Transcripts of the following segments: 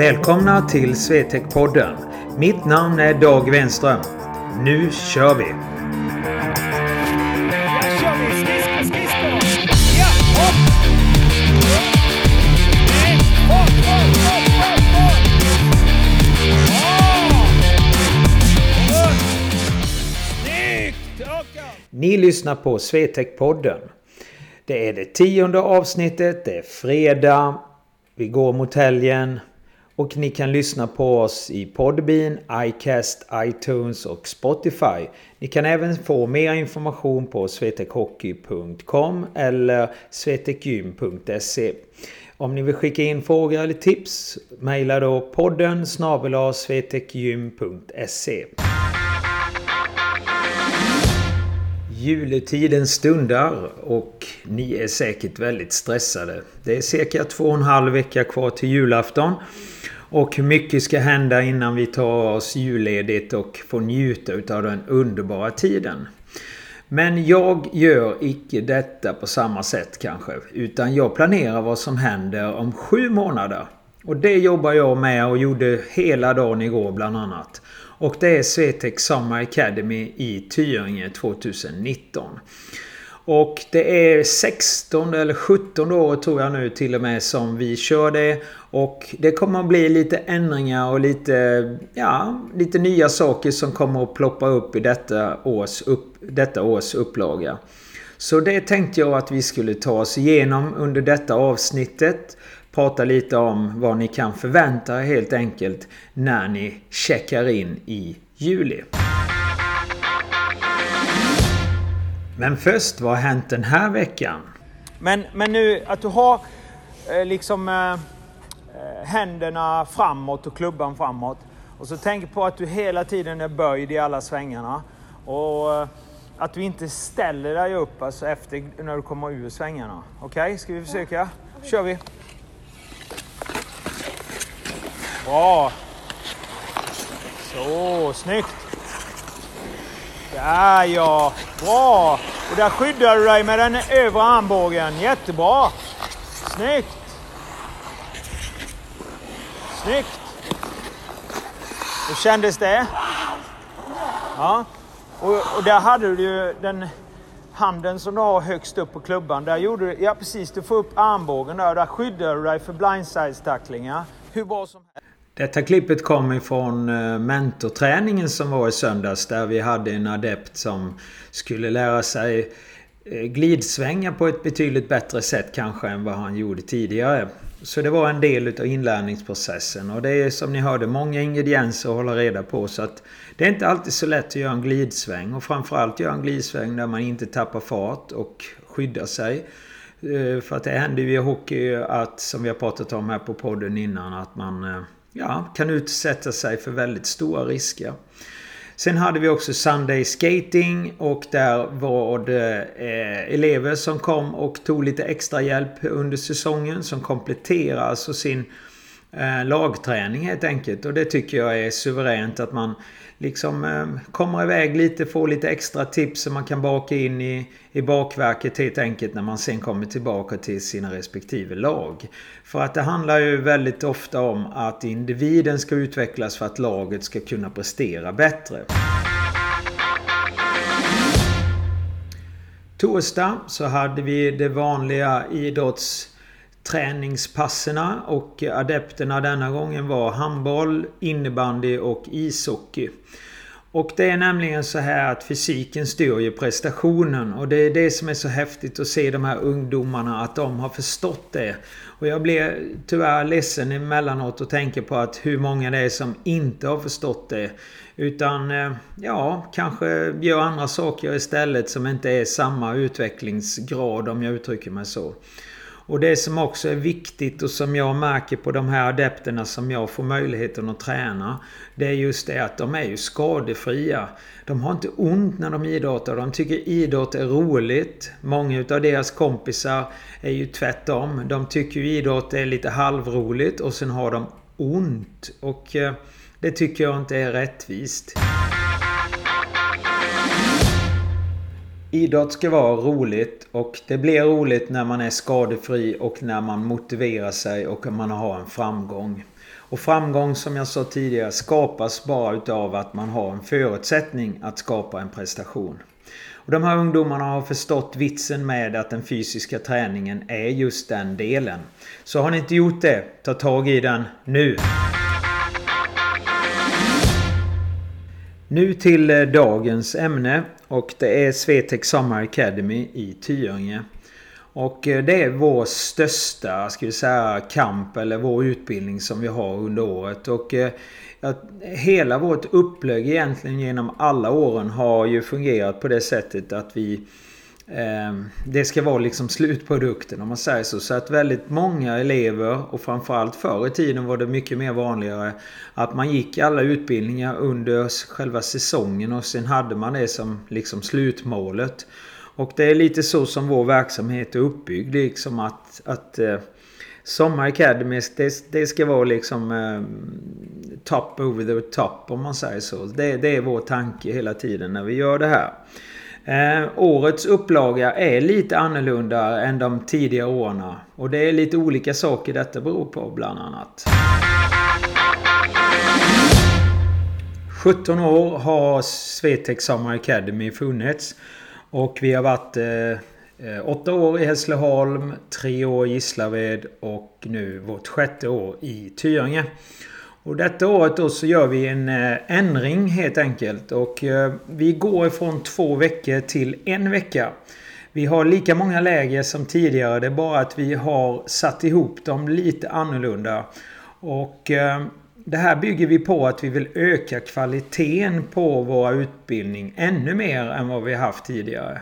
Välkomna till Swetec-podden. Mitt namn är Dag Wenström. Nu kör vi! Ni lyssnar på Swetec-podden. Det är det tionde avsnittet, det är fredag, vi går mot helgen och ni kan lyssna på oss i Podbean, iCast, iTunes och Spotify. Ni kan även få mer information på svetekhockey.com eller svetekgym.se. Om ni vill skicka in frågor eller tips, mejla då podden snabel svetekgym.se. Juletiden stundar och ni är säkert väldigt stressade. Det är cirka två och en halv vecka kvar till julafton. Och mycket ska hända innan vi tar oss julledigt och får njuta av den underbara tiden. Men jag gör icke detta på samma sätt kanske. Utan jag planerar vad som händer om sju månader. Och det jobbar jag med och gjorde hela dagen igår bland annat. Och det är Swetec Summer Academy i Tyringe 2019. Och det är 16 eller 17 år tror jag nu till och med som vi kör det. Och det kommer att bli lite ändringar och lite, ja, lite nya saker som kommer att ploppa upp i detta års, upp, detta års upplaga. Så det tänkte jag att vi skulle ta oss igenom under detta avsnittet prata lite om vad ni kan förvänta er helt enkelt när ni checkar in i juli. Men först, vad har hänt den här veckan? Men, men nu att du har eh, liksom eh, eh händerna framåt och klubban framåt. Och så tänk på att du hela tiden är böjd i alla svängarna. Och eh, att du inte ställer dig upp alltså efter när du kommer ur svängarna. Okej, okay? ska vi försöka? kör vi! Bra! Så, snyggt! Där ja! Bra! Och där skyddar du dig med den övre armbågen. Jättebra! Snyggt! Snyggt! Hur kändes det? Ja. Och, och där hade du ju den handen som du har högst upp på klubban. Där gjorde du, ja precis, du får upp armbågen där. Där skyddar du dig för blindside-tacklingar. Hur bra som helst. Detta klippet kom ifrån eh, mentorträningen som var i söndags där vi hade en adept som skulle lära sig eh, glidsvänga på ett betydligt bättre sätt kanske än vad han gjorde tidigare. Så det var en del utav inlärningsprocessen och det är som ni hörde många ingredienser att hålla reda på så att det är inte alltid så lätt att göra en glidsväng och framförallt göra en glidsväng där man inte tappar fart och skyddar sig. Eh, för att det händer ju i hockey att, som vi har pratat om här på podden innan, att man ja, kan utsätta sig för väldigt stora risker. Sen hade vi också Sunday Skating och där var det eh, elever som kom och tog lite extra hjälp under säsongen som kompletterar alltså sin eh, lagträning helt enkelt. Och det tycker jag är suveränt att man liksom eh, kommer iväg lite, får lite extra tips som man kan baka in i, i bakverket helt enkelt när man sen kommer tillbaka till sina respektive lag. För att det handlar ju väldigt ofta om att individen ska utvecklas för att laget ska kunna prestera bättre. Torsdag så hade vi det vanliga idrotts... Träningspasserna och adepterna denna gången var handboll, innebandy och ishockey. Och det är nämligen så här att fysiken styr ju prestationen och det är det som är så häftigt att se de här ungdomarna att de har förstått det. Och jag blir tyvärr ledsen emellanåt och tänker på att hur många det är som inte har förstått det. Utan eh, ja, kanske gör andra saker istället som inte är samma utvecklingsgrad om jag uttrycker mig så. Och det som också är viktigt och som jag märker på de här adepterna som jag får möjligheten att träna. Det är just det att de är ju skadefria. De har inte ont när de idrottar. De tycker idrott är roligt. Många utav deras kompisar är ju tvärtom. De tycker ju idrott är lite halvroligt och sen har de ont. Och eh, det tycker jag inte är rättvist. Idrott ska vara roligt och det blir roligt när man är skadefri och när man motiverar sig och man har en framgång. Och framgång som jag sa tidigare skapas bara utav att man har en förutsättning att skapa en prestation. Och de här ungdomarna har förstått vitsen med att den fysiska träningen är just den delen. Så har ni inte gjort det, ta tag i den nu! Nu till eh, dagens ämne och det är Swetec Summer Academy i Tyringe. Och eh, det är vår största, ska vi säga, kamp eller vår utbildning som vi har under året. Och eh, att hela vårt upplägg egentligen genom alla åren har ju fungerat på det sättet att vi Ehm, det ska vara liksom slutprodukten om man säger så. Så att väldigt många elever och framförallt förr i tiden var det mycket mer vanligare att man gick alla utbildningar under själva säsongen och sen hade man det som liksom slutmålet. Och det är lite så som vår verksamhet är uppbyggd. Liksom att, att eh, Sommar Academy, det, det, ska vara liksom eh, top over the top om man säger så. Det, det, är vår tanke hela tiden när vi gör det här. Eh, årets upplaga är lite annorlunda än de tidigare åren. Och det är lite olika saker detta beror på bland annat. 17 år har Swetec Summer Academy funnits. Och vi har varit eh, eh, åtta år i Hässleholm, tre år i Gislaved och nu vårt sjätte år i Tyringe. Och detta året då så gör vi en eh, ändring helt enkelt. Och eh, vi går ifrån två veckor till en vecka. Vi har lika många läger som tidigare. Det är bara att vi har satt ihop dem lite annorlunda. Och eh, det här bygger vi på att vi vill öka kvaliteten på våra utbildning ännu mer än vad vi haft tidigare.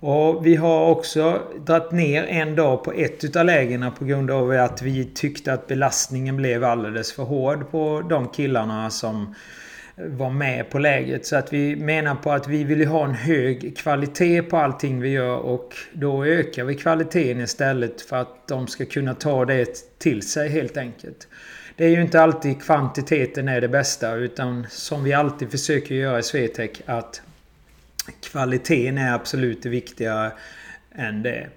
Och vi har också dragit ner en dag på ett utav lägena på grund av att vi tyckte att belastningen blev alldeles för hård på de killarna som var med på läget. Så att vi menar på att vi vill ha en hög kvalitet på allting vi gör och då ökar vi kvaliteten istället för att de ska kunna ta det till sig helt enkelt. Det är ju inte alltid kvantiteten är det bästa utan som vi alltid försöker göra i Swetec att kvaliteten är absolut det viktigare än det.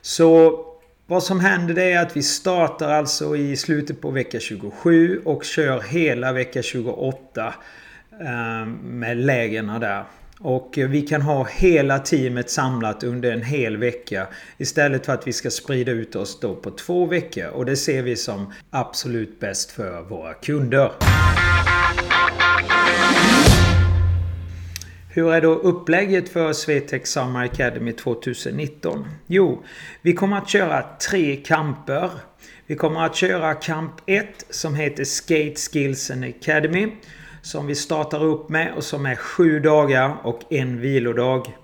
Så vad som händer det är att vi startar alltså i slutet på vecka 27 och kör hela vecka 28 ehm, med lägena där. Och vi kan ha hela teamet samlat under en hel vecka istället för att vi ska sprida ut oss då på två veckor. Och det ser vi som absolut bäst för våra kunder. Hur är då upplägget för Swetec Summer Academy 2019? Jo, vi kommer att köra tre kamper. Vi kommer att köra kamp 1 som heter Skate Skills and Academy. Som vi startar upp med och som är sju dagar och en vilodag.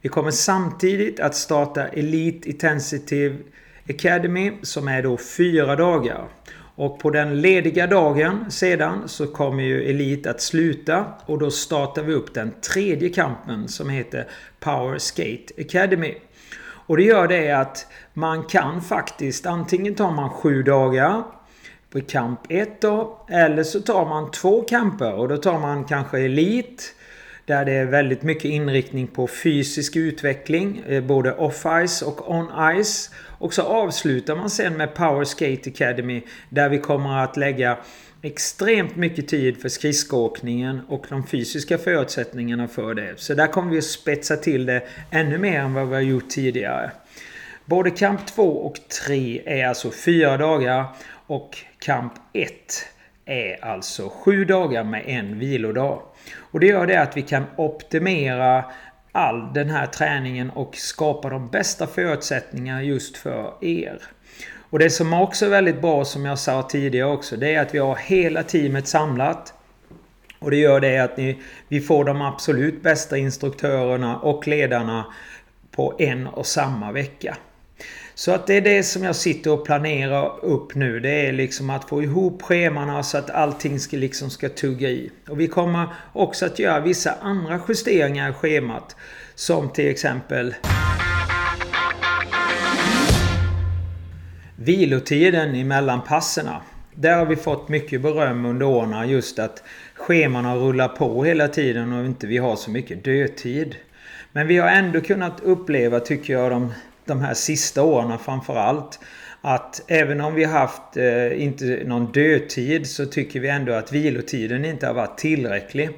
Vi kommer samtidigt att starta Elite Intensive Academy som är då fyra dagar. Och på den lediga dagen sedan så kommer ju Elite att sluta och då startar vi upp den tredje kampen som heter Power Skate Academy. Och det gör det att man kan faktiskt antingen tar man sju dagar på kamp 1 då. Eller så tar man två kamper och då tar man kanske Elite där det är väldigt mycket inriktning på fysisk utveckling. Eh, både off-ice och on-ice. Och så avslutar man sen med Power Skate Academy. Där vi kommer att lägga extremt mycket tid för skridskoåkningen och de fysiska förutsättningarna för det. Så där kommer vi att spetsa till det ännu mer än vad vi har gjort tidigare. Både kamp 2 och 3 är alltså fyra dagar och kamp 1 är alltså sju dagar med en vilodag. Och det gör det att vi kan optimera all den här träningen och skapa de bästa förutsättningarna just för er. Och det som också är väldigt bra som jag sa tidigare också det är att vi har hela teamet samlat. Och det gör det att ni, vi får de absolut bästa instruktörerna och ledarna på en och samma vecka. Så att det är det som jag sitter och planerar upp nu. Det är liksom att få ihop schemana så att allting ska, liksom ska tugga i. Och vi kommer också att göra vissa andra justeringar i schemat. Som till exempel vilotiden emellan passerna. Där har vi fått mycket beröm under åren just att schemana rullar på hela tiden och inte vi har så mycket dödtid. Men vi har ändå kunnat uppleva, tycker jag, de, de här sista åren framförallt att även om vi haft eh, inte någon dödtid så tycker vi ändå att vilotiden inte har varit tillräcklig.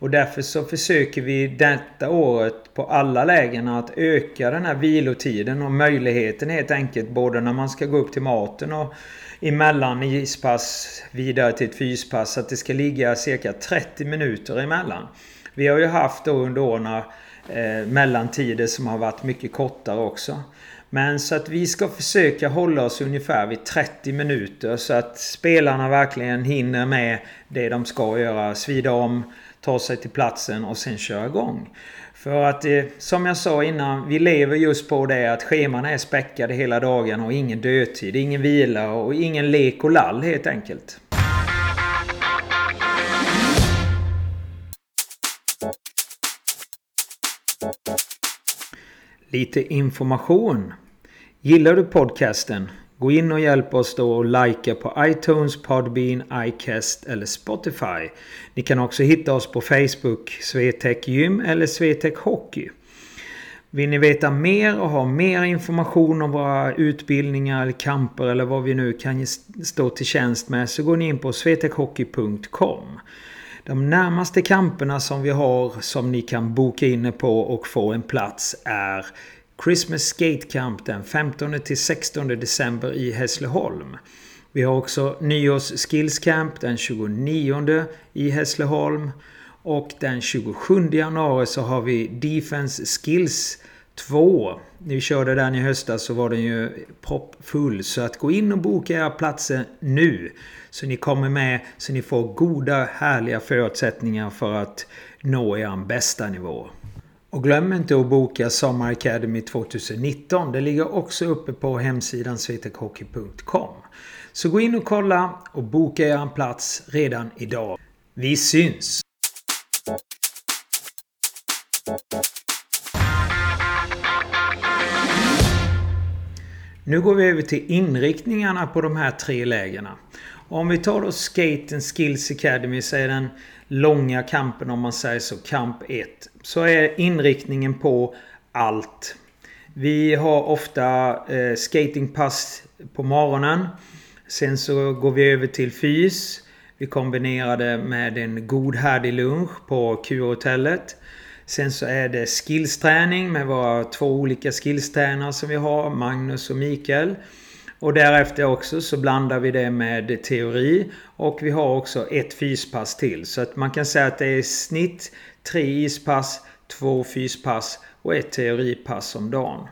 Och därför så försöker vi detta året på alla lägen att öka den här vilotiden och möjligheten helt enkelt både när man ska gå upp till maten och emellan ispass vidare till ett fyspass att det ska ligga cirka 30 minuter emellan. Vi har ju haft då under åren eh, mellantider som har varit mycket kortare också. Men så att vi ska försöka hålla oss ungefär vid 30 minuter så att spelarna verkligen hinner med det de ska göra. Svida om, ta sig till platsen och sen köra igång. För att eh, som jag sa innan, vi lever just på det att scheman är späckade hela dagen och ingen dödtid, ingen vila och ingen lek och lall helt enkelt. Lite information. Gillar du podcasten? Gå in och hjälp oss då och likea på iTunes, Podbean, iCast eller Spotify. Ni kan också hitta oss på Facebook, Swetec Gym eller Swetec Hockey. Vill ni veta mer och ha mer information om våra utbildningar, eller kamper eller vad vi nu kan stå till tjänst med så går ni in på swetechhockey.com. De närmaste kamperna som vi har som ni kan boka in på och få en plats är Christmas Skate Camp den 15 till 16 december i Hässleholm. Vi har också nyårs Skills Camp den 29 i Hässleholm. Och den 27 januari så har vi Defense Skills 2. När vi körde den i höstas så var den ju proppfull. Så att gå in och boka era platser nu. Så ni kommer med så ni får goda härliga förutsättningar för att nå er bästa nivå. Och glöm inte att boka Sommar Academy 2019. Det ligger också uppe på hemsidan svetekhockey.com. Så gå in och kolla och boka er en plats redan idag. Vi syns! Nu går vi över till inriktningarna på de här tre lägena. Om vi tar då Skate Skills Academy så är den långa kampen om man säger så, kamp 1. Så är inriktningen på allt. Vi har ofta eh, skatingpass på morgonen. Sen så går vi över till fys. Vi kombinerar det med en god härdig lunch på Q-hotellet. Sen så är det skillsträning med våra två olika skillstränare som vi har, Magnus och Mikael. Och därefter också så blandar vi det med teori och vi har också ett fyspass till. Så att man kan säga att det är i snitt tre ispass, två fyspass och ett teoripass om dagen.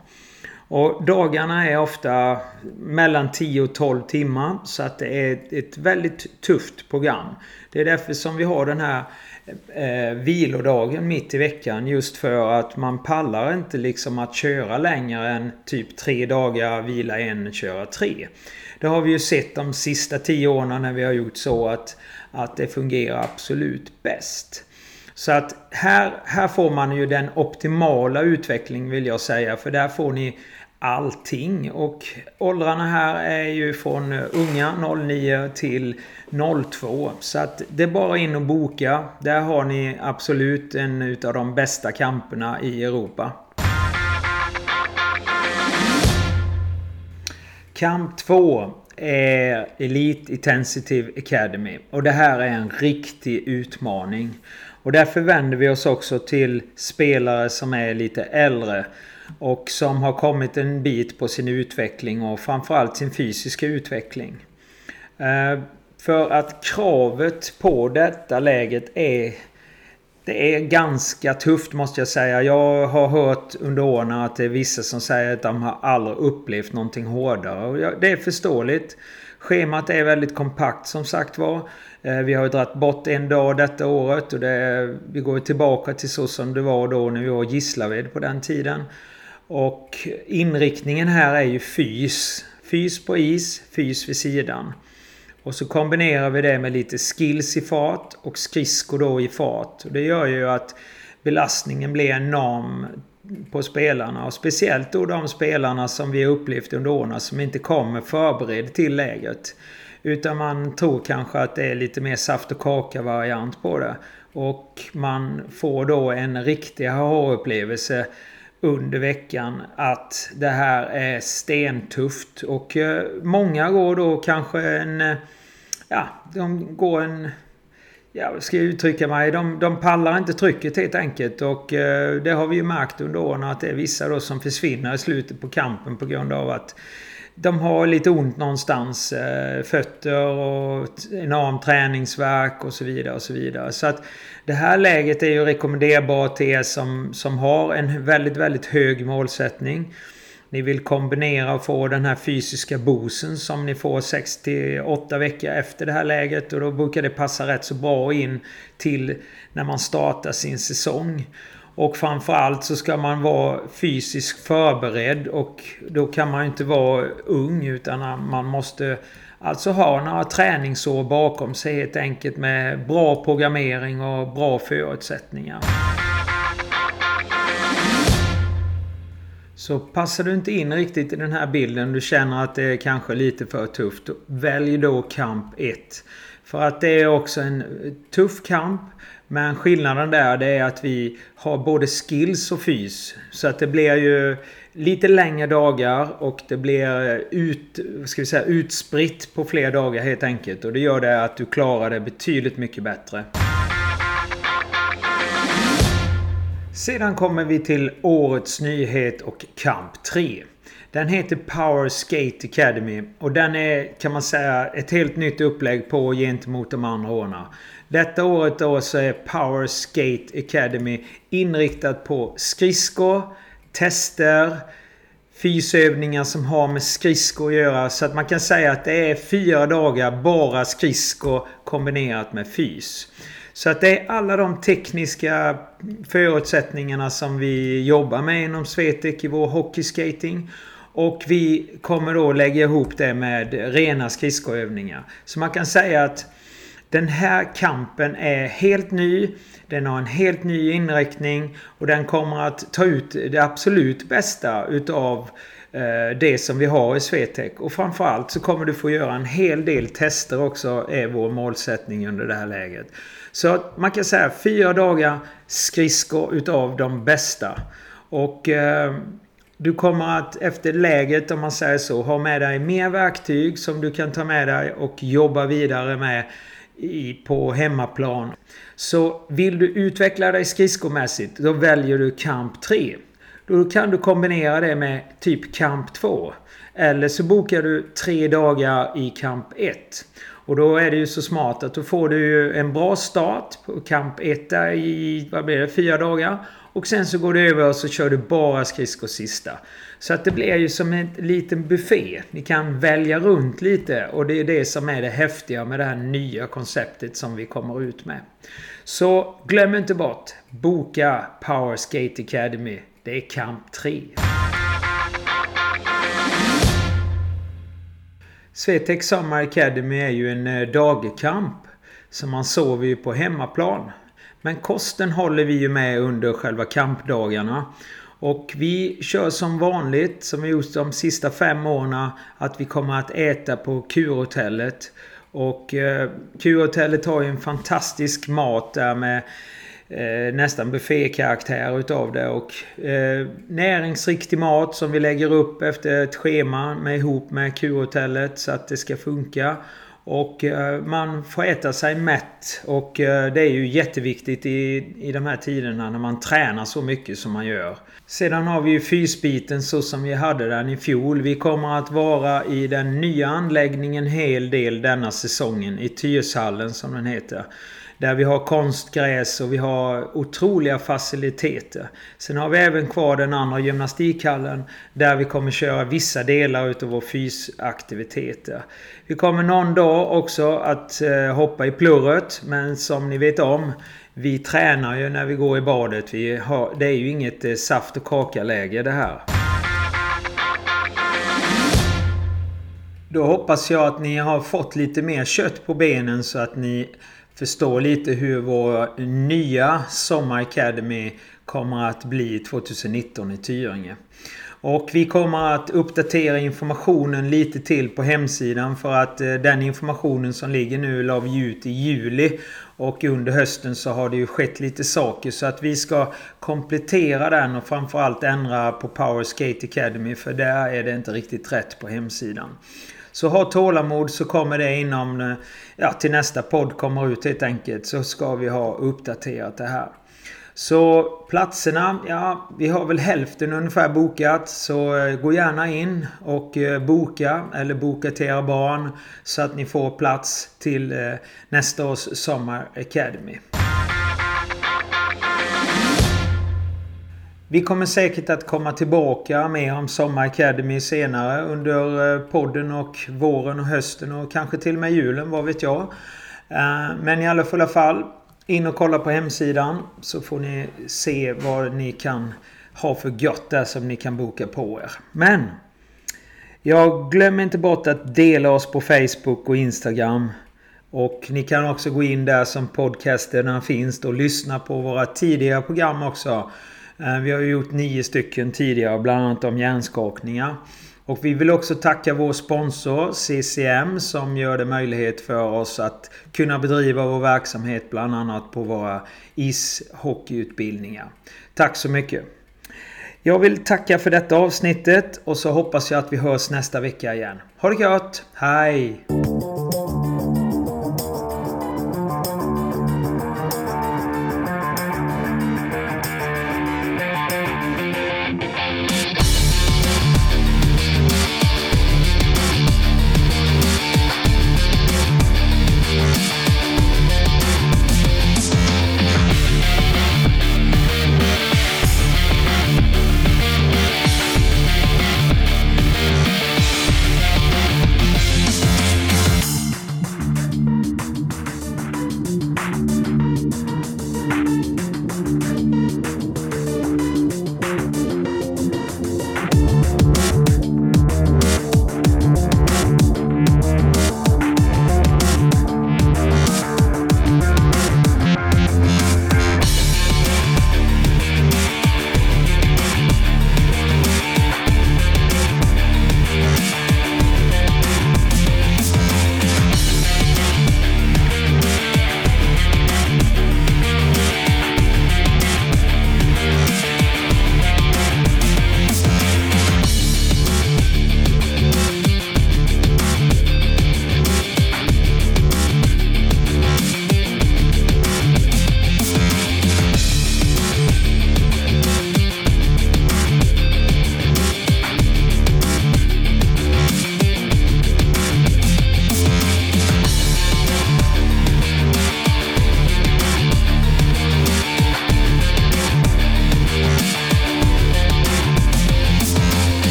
Och dagarna är ofta mellan 10 och 12 timmar så att det är ett väldigt tufft program. Det är därför som vi har den här eh, vilodagen mitt i veckan just för att man pallar inte liksom att köra längre än typ tre dagar, vila en, köra tre. Det har vi ju sett de sista tio åren när vi har gjort så att, att det fungerar absolut bäst. Så att här, här får man ju den optimala utvecklingen vill jag säga. För där får ni allting. Och åldrarna här är ju från unga 09 till 02. Så att det är bara in och boka. Där har ni absolut en utav de bästa kamperna i Europa. Kamp 2 är Elite Intensive Academy. Och det här är en riktig utmaning. Och därför vänder vi oss också till spelare som är lite äldre. Och som har kommit en bit på sin utveckling och framförallt sin fysiska utveckling. Eh, för att kravet på detta läget är det är ganska tufft måste jag säga. Jag har hört under åren att det är vissa som säger att de har aldrig upplevt någonting hårdare. Det är förståeligt. Schemat är väldigt kompakt som sagt var. Eh, vi har ju dragit bort en dag detta året och det, vi går tillbaka till så som det var då när vi var Gislaved på den tiden. Och inriktningen här är ju fys. Fys på is, fys vid sidan. Och så kombinerar vi det med lite skills i fart och skridskor då i fart. Och det gör ju att belastningen blir enorm på spelarna. Och speciellt då de spelarna som vi har upplevt under åren som inte kommer förberedd till läget. Utan man tror kanske att det är lite mer saft och kaka variant på det. Och man får då en riktig aha-upplevelse under veckan att det här är stentufft. Och eh, många går då kanske en... Eh, ja, de går en... Ja, ska jag uttrycka mig? De, de pallar inte trycket helt enkelt. Och eh, det har vi ju märkt under åren att det är vissa då som försvinner i slutet på kampen på grund av att de har lite ont någonstans. Eh, fötter och enorm träningsverk och så vidare. och Så vidare. Så att det här läget är ju rekommenderbart till er som, som har en väldigt, väldigt hög målsättning. Ni vill kombinera och få den här fysiska bosen som ni får 6 till 8 veckor efter det här läget. Och då brukar det passa rätt så bra in till när man startar sin säsong. Och framförallt så ska man vara fysiskt förberedd och då kan man inte vara ung utan man måste Alltså ha några träningsår bakom sig helt enkelt med bra programmering och bra förutsättningar. Så passar du inte in riktigt i den här bilden, du känner att det är kanske lite för tufft. Välj då kamp 1. För att det är också en tuff kamp. Men skillnaden där det är att vi har både skills och fys. Så att det blir ju lite längre dagar och det blir ut, ska vi säga, utspritt på fler dagar helt enkelt. Och det gör det att du klarar det betydligt mycket bättre. Sedan kommer vi till årets nyhet och kamp 3. Den heter Power Skate Academy och den är kan man säga ett helt nytt upplägg på gentemot de andra åren. Detta året då så är Power Skate Academy inriktat på skridskor, tester, fysövningar som har med skridskor att göra. Så att man kan säga att det är fyra dagar bara skridskor kombinerat med fys. Så att det är alla de tekniska förutsättningarna som vi jobbar med inom Swetec i vår hockeyskating. Och vi kommer då lägga ihop det med rena skridskoövningar. Så man kan säga att den här kampen är helt ny. Den har en helt ny inriktning och den kommer att ta ut det absolut bästa utav eh, det som vi har i Swetec. Och framförallt så kommer du få göra en hel del tester också är vår målsättning under det här läget. Så man kan säga fyra dagar skridskor utav de bästa. Och eh, du kommer att efter läget om man säger så ha med dig mer verktyg som du kan ta med dig och jobba vidare med i, på hemmaplan. Så vill du utveckla dig skridskomässigt, då väljer du kamp 3. Då kan du kombinera det med typ kamp 2. Eller så bokar du tre dagar i kamp 1. Och då är det ju så smart att då får du en bra start på kamp 1 i, vad blir det, fyra dagar. Och sen så går du över och så kör du bara skridskor sista. Så att det blir ju som en liten buffé. Ni kan välja runt lite och det är det som är det häftiga med det här nya konceptet som vi kommer ut med. Så glöm inte bort, boka Power Skate Academy. Det är kamp 3. Swetec Summer Academy är ju en eh, dagkamp. Så man sover ju på hemmaplan. Men kosten håller vi ju med under själva kampdagarna. Och vi kör som vanligt, som vi gjort de sista fem åren, att vi kommer att äta på kurhotellet. Och eh, kurhotellet har ju en fantastisk mat där med eh, nästan buffékaraktär utav det. Och eh, näringsriktig mat som vi lägger upp efter ett schema med ihop med kurhotellet så att det ska funka. Och eh, man får äta sig mätt. Och eh, det är ju jätteviktigt i, i de här tiderna när man tränar så mycket som man gör. Sedan har vi ju fysbiten så som vi hade den i fjol. Vi kommer att vara i den nya anläggningen en hel del denna säsongen. I Tyreshallen som den heter. Där vi har konstgräs och vi har otroliga faciliteter. Sen har vi även kvar den andra gymnastikhallen. Där vi kommer köra vissa delar utav vår fysaktiviteter. Vi kommer någon dag också att eh, hoppa i plurret. Men som ni vet om. Vi tränar ju när vi går i badet. Vi har, det är ju inget eh, saft och kaka-läge det här. Då hoppas jag att ni har fått lite mer kött på benen så att ni förstå lite hur vår nya Sommar Academy kommer att bli 2019 i Tyringe. Och vi kommer att uppdatera informationen lite till på hemsidan för att eh, den informationen som ligger nu la vi ut i juli. Och under hösten så har det ju skett lite saker så att vi ska komplettera den och framförallt ändra på Power Skate Academy för där är det inte riktigt rätt på hemsidan. Så ha tålamod så kommer det inom... Eh, ja, till nästa podd kommer ut helt enkelt så ska vi ha uppdaterat det här. Så platserna, ja vi har väl hälften ungefär bokat. Så eh, gå gärna in och eh, boka eller boka till era barn. Så att ni får plats till nästa års Sommar Academy. Vi kommer säkert att komma tillbaka mer om Sommar Academy senare under eh, podden och våren och hösten och kanske till och med julen, vad vet jag. Eh, men i alla fulla fall, in och kolla på hemsidan så får ni se vad ni kan ha för gött där som ni kan boka på er. Men! Jag glömmer inte bort att dela oss på Facebook och Instagram. Och ni kan också gå in där som podcasterna finns och lyssna på våra tidigare program också. Eh, vi har gjort nio stycken tidigare, bland annat om hjärnskakningar. Och vi vill också tacka vår sponsor CCM som gör det möjligt för oss att kunna bedriva vår verksamhet bland annat på våra ishockeyutbildningar. Tack så mycket! Jag vill tacka för detta avsnittet och så hoppas jag att vi hörs nästa vecka igen. Ha det gött! Hej!